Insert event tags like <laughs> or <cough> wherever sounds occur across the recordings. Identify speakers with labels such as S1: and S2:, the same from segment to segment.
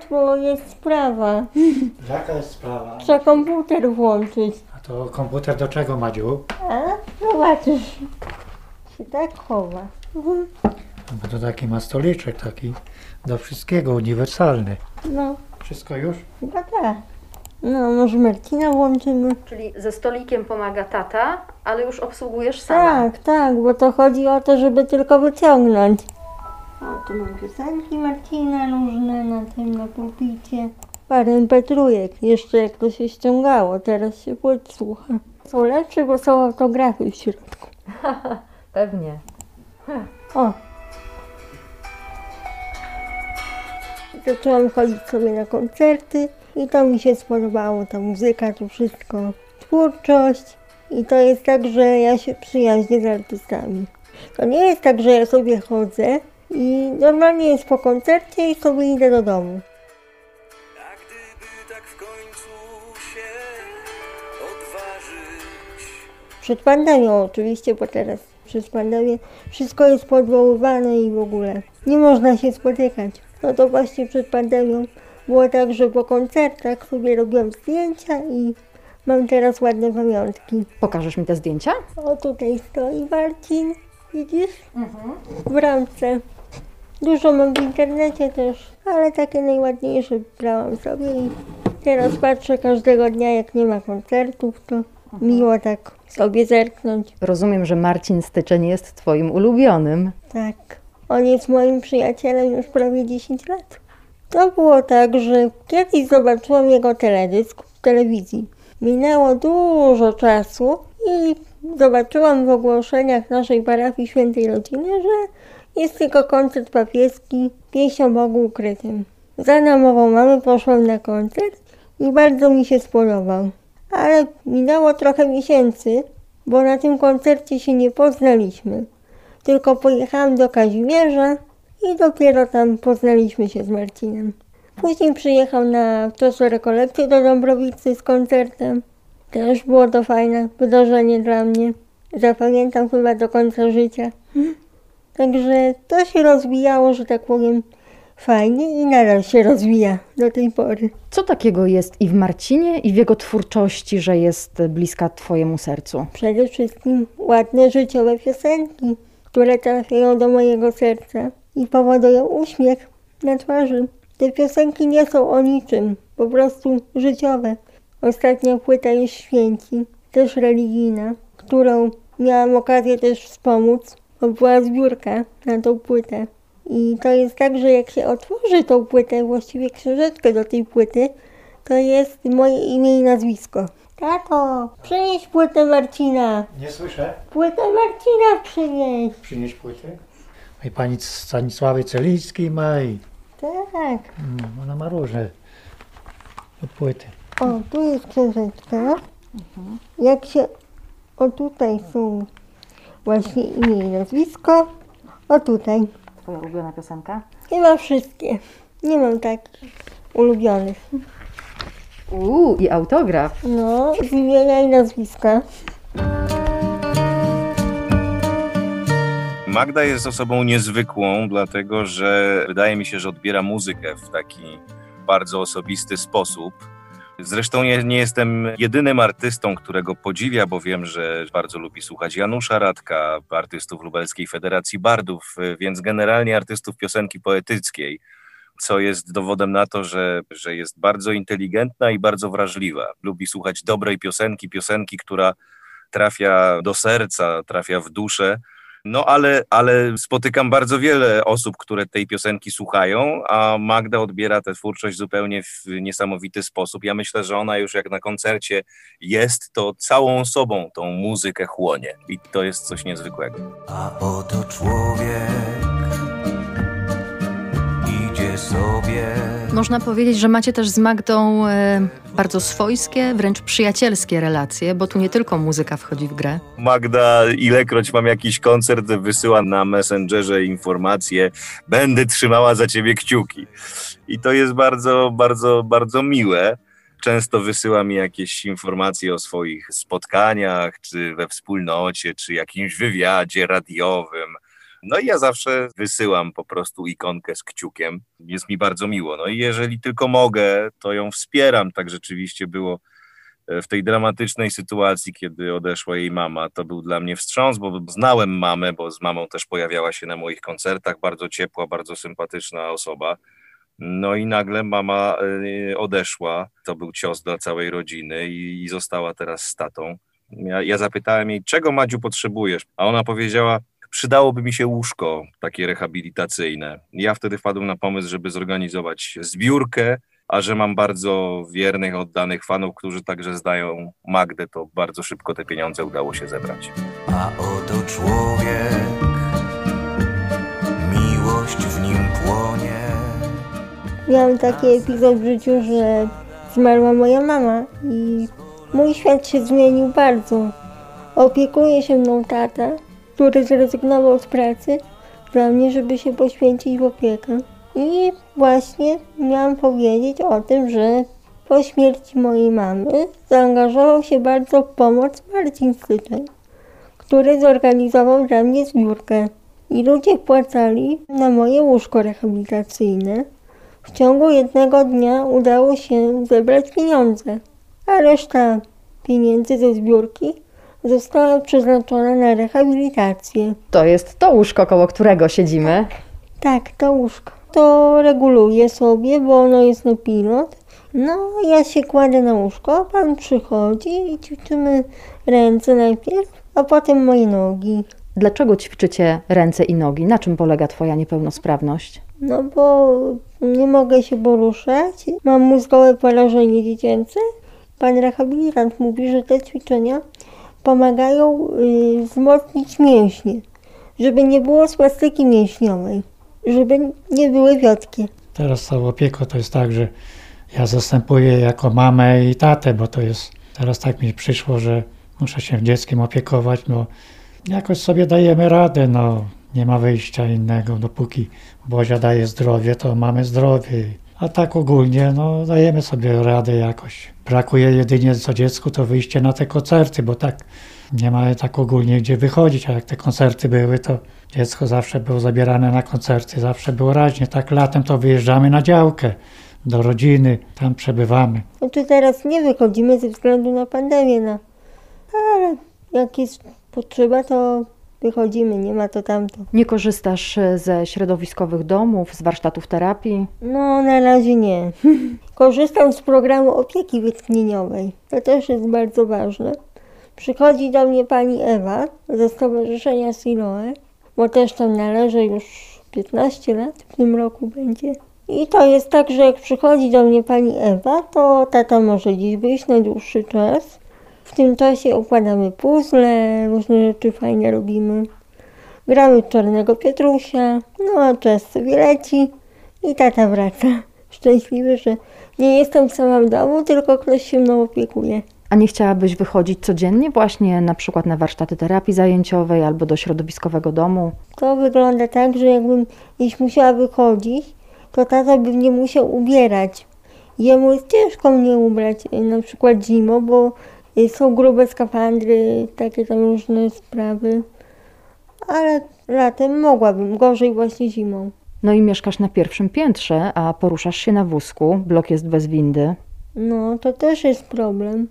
S1: łatwo jest sprawa.
S2: Jaka jest sprawa?
S1: Trzeba komputer włączyć.
S2: A to komputer do czego, Madziu?
S1: A? Zobaczysz. Się tak chowa. Mhm.
S2: Bo to taki ma stoliczek taki do wszystkiego, uniwersalny.
S1: No,
S2: Wszystko już?
S1: chyba tak. No, może Marcina włączymy?
S3: Czyli ze stolikiem pomaga tata, ale już obsługujesz sama.
S1: Tak, tak, bo to chodzi o to, żeby tylko wyciągnąć. O, tu mam piosenki Marcina różne na tym, na pulpicie. Parę mp jeszcze jak to się ściągało, teraz się płyt słucha. Są lepsze, bo są autografy w środku. <laughs>
S3: Pewnie.
S1: O! Zaczęłam chodzić sobie na koncerty i to mi się spodobało, ta muzyka, to wszystko, twórczość. I to jest tak, że ja się przyjaźnię z artystami. To nie jest tak, że ja sobie chodzę i normalnie jest po koncercie i sobie idę do domu.
S4: A gdyby tak w końcu się odważyć
S1: Przed pandemią oczywiście, bo teraz przez pandemię wszystko jest podwoływane i w ogóle nie można się spotykać. No to właśnie przed pandemią było tak, że po koncertach sobie robiłam zdjęcia i mam teraz ładne pamiątki.
S3: Pokażesz mi te zdjęcia?
S1: O tutaj stoi Marcin, widzisz? W ramce. Dużo mam w internecie też, ale takie najładniejsze brałam sobie i teraz patrzę każdego dnia jak nie ma koncertów, to miło tak sobie zerknąć.
S3: Rozumiem, że Marcin Styczeń jest twoim ulubionym.
S1: Tak. On jest moim przyjacielem już prawie 10 lat. To było tak, że kiedyś zobaczyłam jego teledysk w telewizji. Minęło dużo czasu i zobaczyłam w ogłoszeniach naszej parafii świętej rodziny, że jest tylko koncert papieski Pieśń Bogu ukrytym. Za namową mamy poszłam na koncert i bardzo mi się spodobał. Ale minęło trochę miesięcy, bo na tym koncercie się nie poznaliśmy tylko pojechałam do Kazimierza i dopiero tam poznaliśmy się z Marcinem. Później przyjechał na czas rekolekcję do Dąbrowicy z koncertem. Też było to fajne wydarzenie dla mnie. Zapamiętam chyba do końca życia. Także to się rozwijało, że tak powiem, fajnie i nadal się rozwija do tej pory.
S3: Co takiego jest i w Marcinie, i w jego twórczości, że jest bliska twojemu sercu?
S1: Przede wszystkim ładne życiowe piosenki, które trafiają do mojego serca i powodują uśmiech na twarzy. Te piosenki nie są o niczym, po prostu życiowe. Ostatnia płyta jest Święci, też religijna, którą miałam okazję też wspomóc, bo była zbiórka na tą płytę. I to jest tak, że jak się otworzy tą płytę, właściwie książeczkę do tej płyty, to jest moje imię i nazwisko. Tato, przynieś płytę Marcina.
S2: Nie słyszę.
S1: Płytę Marcina przynieś.
S2: Przynieść płytę. I pani Stanisławy Celickiej ma i
S1: Tak.
S2: mm, ona ma różne płyty.
S1: O, tu jest książeczka. Jak się... O, tutaj są właśnie imię i nazwisko. O, tutaj.
S3: Twoja ulubiona piosenka?
S1: Chyba wszystkie. Nie mam takich ulubionych.
S3: Uuu, i autograf.
S1: No, z imienia i nazwiska.
S5: Magda jest osobą niezwykłą, dlatego że wydaje mi się, że odbiera muzykę w taki bardzo osobisty sposób. Zresztą nie, nie jestem jedynym artystą, którego podziwia, bo wiem, że bardzo lubi słuchać Janusza Radka, artystów Lubelskiej Federacji Bardów, więc generalnie artystów piosenki poetyckiej, co jest dowodem na to, że, że jest bardzo inteligentna i bardzo wrażliwa. Lubi słuchać dobrej piosenki, piosenki, która trafia do serca, trafia w duszę. No ale, ale spotykam bardzo wiele osób, które tej piosenki słuchają, a Magda odbiera tę twórczość zupełnie w niesamowity sposób. Ja myślę, że ona już jak na koncercie jest, to całą sobą tą muzykę chłonie i to jest coś niezwykłego.
S4: A oto człowiek idzie sobie
S3: Można powiedzieć, że macie też z Magdą e, bardzo swojskie, wręcz przyjacielskie relacje, bo tu nie tylko muzyka wchodzi w grę.
S5: Magda, ilekroć mam jakiś koncert, wysyła na Messengerze informacje, będę trzymała za ciebie kciuki. I to jest bardzo, bardzo, bardzo miłe. Często wysyła mi jakieś informacje o swoich spotkaniach, czy we wspólnocie, czy jakimś wywiadzie radiowym. No i ja zawsze wysyłam po prostu ikonkę z kciukiem. Jest mi bardzo miło. No i jeżeli tylko mogę, to ją wspieram. Tak rzeczywiście było w tej dramatycznej sytuacji, kiedy odeszła jej mama, to był dla mnie wstrząs, bo znałem mamę, bo z mamą też pojawiała się na moich koncertach, bardzo ciepła, bardzo sympatyczna osoba. No i nagle mama y, odeszła, to był cios dla całej rodziny i, i została teraz z tatą. Ja, ja zapytałem jej, czego Madziu potrzebujesz? A ona powiedziała, przydałoby mi się łóżko takie rehabilitacyjne. Ja wtedy wpadłem na pomysł, żeby zorganizować zbiórkę a że mam bardzo wiernych, oddanych fanów, którzy także zdają Magdę, to bardzo szybko te pieniądze udało się zebrać.
S4: A oto człowiek, miłość w nim płonie.
S1: Miałam taki epizod w życiu, że zmarła moja mama i mój świat się zmienił bardzo. Opiekuje się mną tata, który zrezygnował z pracy dla mnie, żeby się poświęcić w opiekę. I właśnie miałam powiedzieć o tym, że po śmierci mojej mamy zaangażował się bardzo w pomoc Marcin Styczeń, który zorganizował dla mnie zbiórkę. I ludzie wpłacali na moje łóżko rehabilitacyjne. W ciągu jednego dnia udało się zebrać pieniądze, a reszta pieniędzy ze zbiórki została przeznaczona na rehabilitację.
S3: To jest to łóżko, koło którego siedzimy.
S1: Tak, to łóżko. To reguluję sobie, bo ono jest na pilot. No, ja się kładę na łóżko, pan przychodzi i ćwiczymy ręce najpierw, a potem moje nogi.
S3: Dlaczego ćwiczycie ręce i nogi? Na czym polega Twoja niepełnosprawność?
S1: No bo nie mogę się poruszać, mam mózgowe porażenie dziecięce. Pan rehabilitant mówi, że te ćwiczenia pomagają y, wzmocnić mięśnie, żeby nie było splastyki mięśniowej, żeby nie były wiotkie.
S2: Teraz tą opieką to jest tak, że ja zastępuję jako mamę i tatę, bo to jest, teraz tak mi przyszło, że muszę się dzieckiem opiekować, no jakoś sobie dajemy radę, no nie ma wyjścia innego, dopóki Bozia daje zdrowie, to mamy zdrowie. A tak ogólnie, no dajemy sobie radę jakoś. Brakuje jedynie co dziecku, to wyjście na te koncerty, bo tak nie ma tak ogólnie gdzie wychodzić, a jak te koncerty były, to dziecko zawsze było zabierane na koncerty, zawsze było raźnie. Tak latem to wyjeżdżamy na działkę do rodziny, tam przebywamy.
S1: Znaczy teraz nie wychodzimy ze względu na pandemię, no. ale jak jest potrzeba, to wychodzimy, nie ma to tamto.
S3: Nie korzystasz e, ze środowiskowych domów, z warsztatów terapii?
S1: No, na razie nie. <laughs> Korzystam z programu opieki wytchnieniowej. To też jest bardzo ważne. Przychodzi do mnie pani Ewa ze Stowarzyszenia Siloe, bo też tam należy już 15 lat, w tym roku będzie. I to jest tak, że jak przychodzi do mnie pani Ewa, to tata może dziś wyjść na dłuższy czas. W tym czasie układamy puzzle, różne rzeczy fajne robimy. Gramy w Czarnego Pietrusia, no a czas sobie leci i tata wraca. <laughs> Szczęśliwy, że nie jestem sama w domu, tylko ktoś się mną opiekuje.
S3: A nie chciałabyś wychodzić codziennie właśnie na przykład na warsztaty terapii zajęciowej albo do środowiskowego domu?
S1: To wygląda tak, że jakbym jeśli musiała wychodzić, to tata by mnie musiał ubierać. Jemu jest ciężko mnie ubrać, y, na przykład zimą, bo y, są grube skafandry, takie tam różne sprawy. Ale latem mogłabym, gorzej właśnie zimą.
S3: No i mieszkasz na pierwszym piętrze, a poruszasz się na wózku, blok jest bez windy.
S1: No, to też jest problem.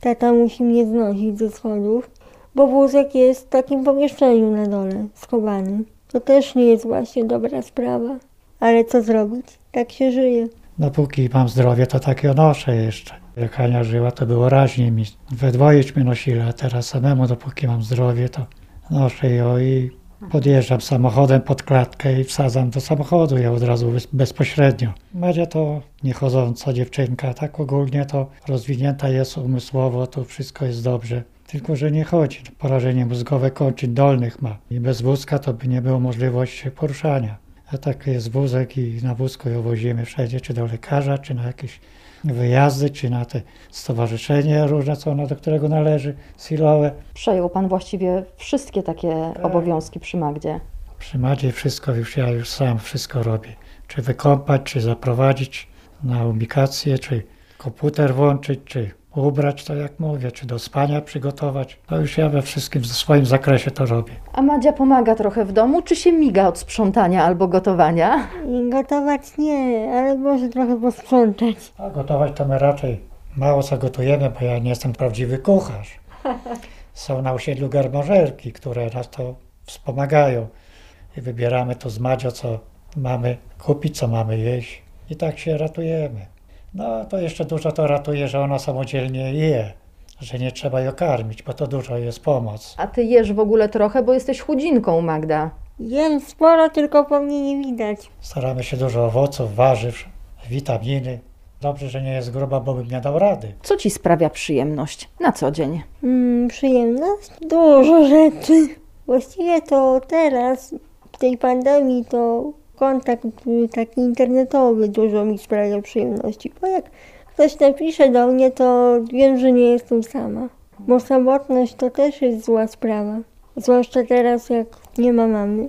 S1: Tata musi mnie znosić ze schodów, bo wózek jest w takim pomieszczeniu na dole, schowany. To też nie jest właśnie dobra sprawa. Ale co zrobić? Tak się żyje.
S2: Dopóki mam zdrowie, to tak ją noszę jeszcze. Jak Ania żyła, to było raźniej mi. We dwojeśmy nosili, a teraz samemu, dopóki mam zdrowie, to noszę ją i podjeżdżam samochodem pod klatkę i wsadzam do samochodu, ja od razu bez, bezpośrednio. Madzia to niechodząca dziewczynka, tak ogólnie to rozwinięta jest umysłowo, to wszystko jest dobrze. Tylko, że nie chodzi. Porażenie mózgowe kończyn dolnych ma. I bez wózka to by nie było możliwości poruszania. A tak jest wózek i na wózku ją wozimy wszędzie, czy do lekarza, czy na jakieś wyjazdy, czy na te stowarzyszenie różne, co ona do którego należy, silowe.
S3: Przejął pan właściwie wszystkie takie obowiązki przy Magdzie.
S2: Przy Madzie wszystko już ja już sam wszystko robię. Czy wykąpać, czy zaprowadzić na ubikację, czy komputer włączyć, czy ubrać, to jak mówię, czy do spania przygotować. To już ja we wszystkim w swoim zakresie to robię.
S3: A Madzia pomaga trochę w domu, czy się miga od sprzątania albo gotowania?
S1: Gotować nie, ale może trochę posprzątać.
S2: A gotować to my raczej mało co gotujemy, bo ja nie jestem prawdziwy kucharz. <laughs> Są na osiedlu garmożerki, które nas to wspomagają. I wybieramy to z Madzio, co mamy kupić, co mamy jeść. I tak się ratujemy. No to jeszcze dużo to ratuje, że ona samodzielnie je, że nie trzeba ją karmić, bo to dużo jest pomoc.
S3: A ty jesz w ogóle trochę, bo jesteś chudzinką, Magda.
S1: Jem sporo, tylko po mnie nie widać.
S2: Staramy się dużo owoców, warzyw, witaminy. Dobrze, że nie jest gruba, bo bym nie dał rady.
S3: Co ci sprawia przyjemność na co dzień?
S1: Mm, przyjemność? Dużo rzeczy. Właściwie to teraz, w tej pandemii, to kontakt taki internetowy dużo mi sprawia przyjemności. Bo jak ktoś napisze do mnie, to wiem, że nie jestem sama. Bo samotność to też jest zła sprawa. Zwłaszcza teraz, jak nie ma mamy.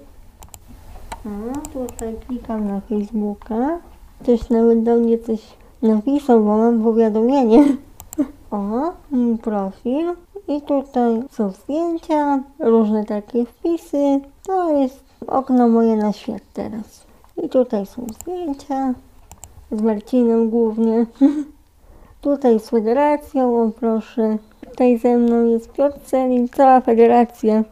S1: A, tutaj klikam na Facebooka. Ktoś nawet do mnie coś napisał, bo mam powiadomienie. <laughs> O, mój profil. I tutaj są zdjęcia, różne takie wpisy. To jest okno moje na świat teraz. I tutaj są zdjęcia z Marcinem głównie. <laughs> tutaj z federacją, o proszę. Tutaj ze mną jest Piotr Celin, cała federacja.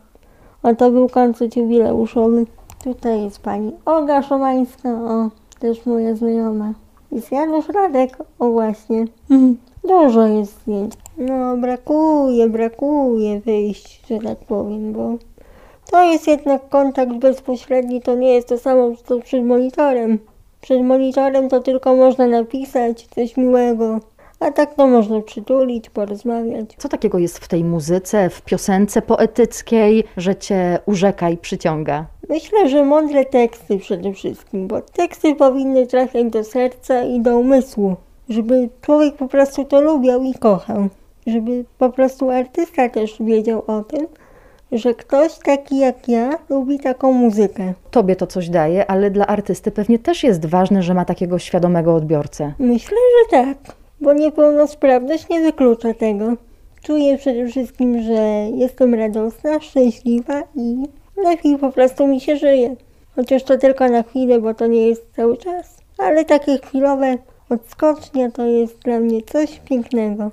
S1: A to był koncert jubileuszowy. Tutaj jest pani Olga Szomańska, o, też moja znajoma. Jest Janusz Radek, o właśnie. <laughs> Dużo jest zdjęć. No, brakuje, brakuje wyjść, że tak powiem, bo to jest jednak kontakt bezpośredni, to nie jest to samo co przed monitorem. Przed monitorem to tylko można napisać coś miłego, a tak to można przytulić, porozmawiać.
S3: Co takiego jest w tej muzyce, w piosence poetyckiej, że cię urzeka i przyciąga?
S1: Myślę, że mądre teksty przede wszystkim, bo teksty powinny trafiać do serca i do umysłu, żeby człowiek po prostu to lubił i kochał. Żeby po prostu artysta też wiedział o tym, że ktoś taki jak ja lubi taką muzykę.
S3: Tobie to coś daje, ale dla artysty pewnie też jest ważne, że ma takiego świadomego odbiorcę.
S1: Myślę, że tak, bo niepełnosprawność nie wyklucza tego. Czuję przede wszystkim, że jestem radosna, szczęśliwa i lepiej po prostu mi się żyje. Chociaż to tylko na chwilę, bo to nie jest cały czas. Ale takie chwilowe odskocznie to jest dla mnie coś pięknego.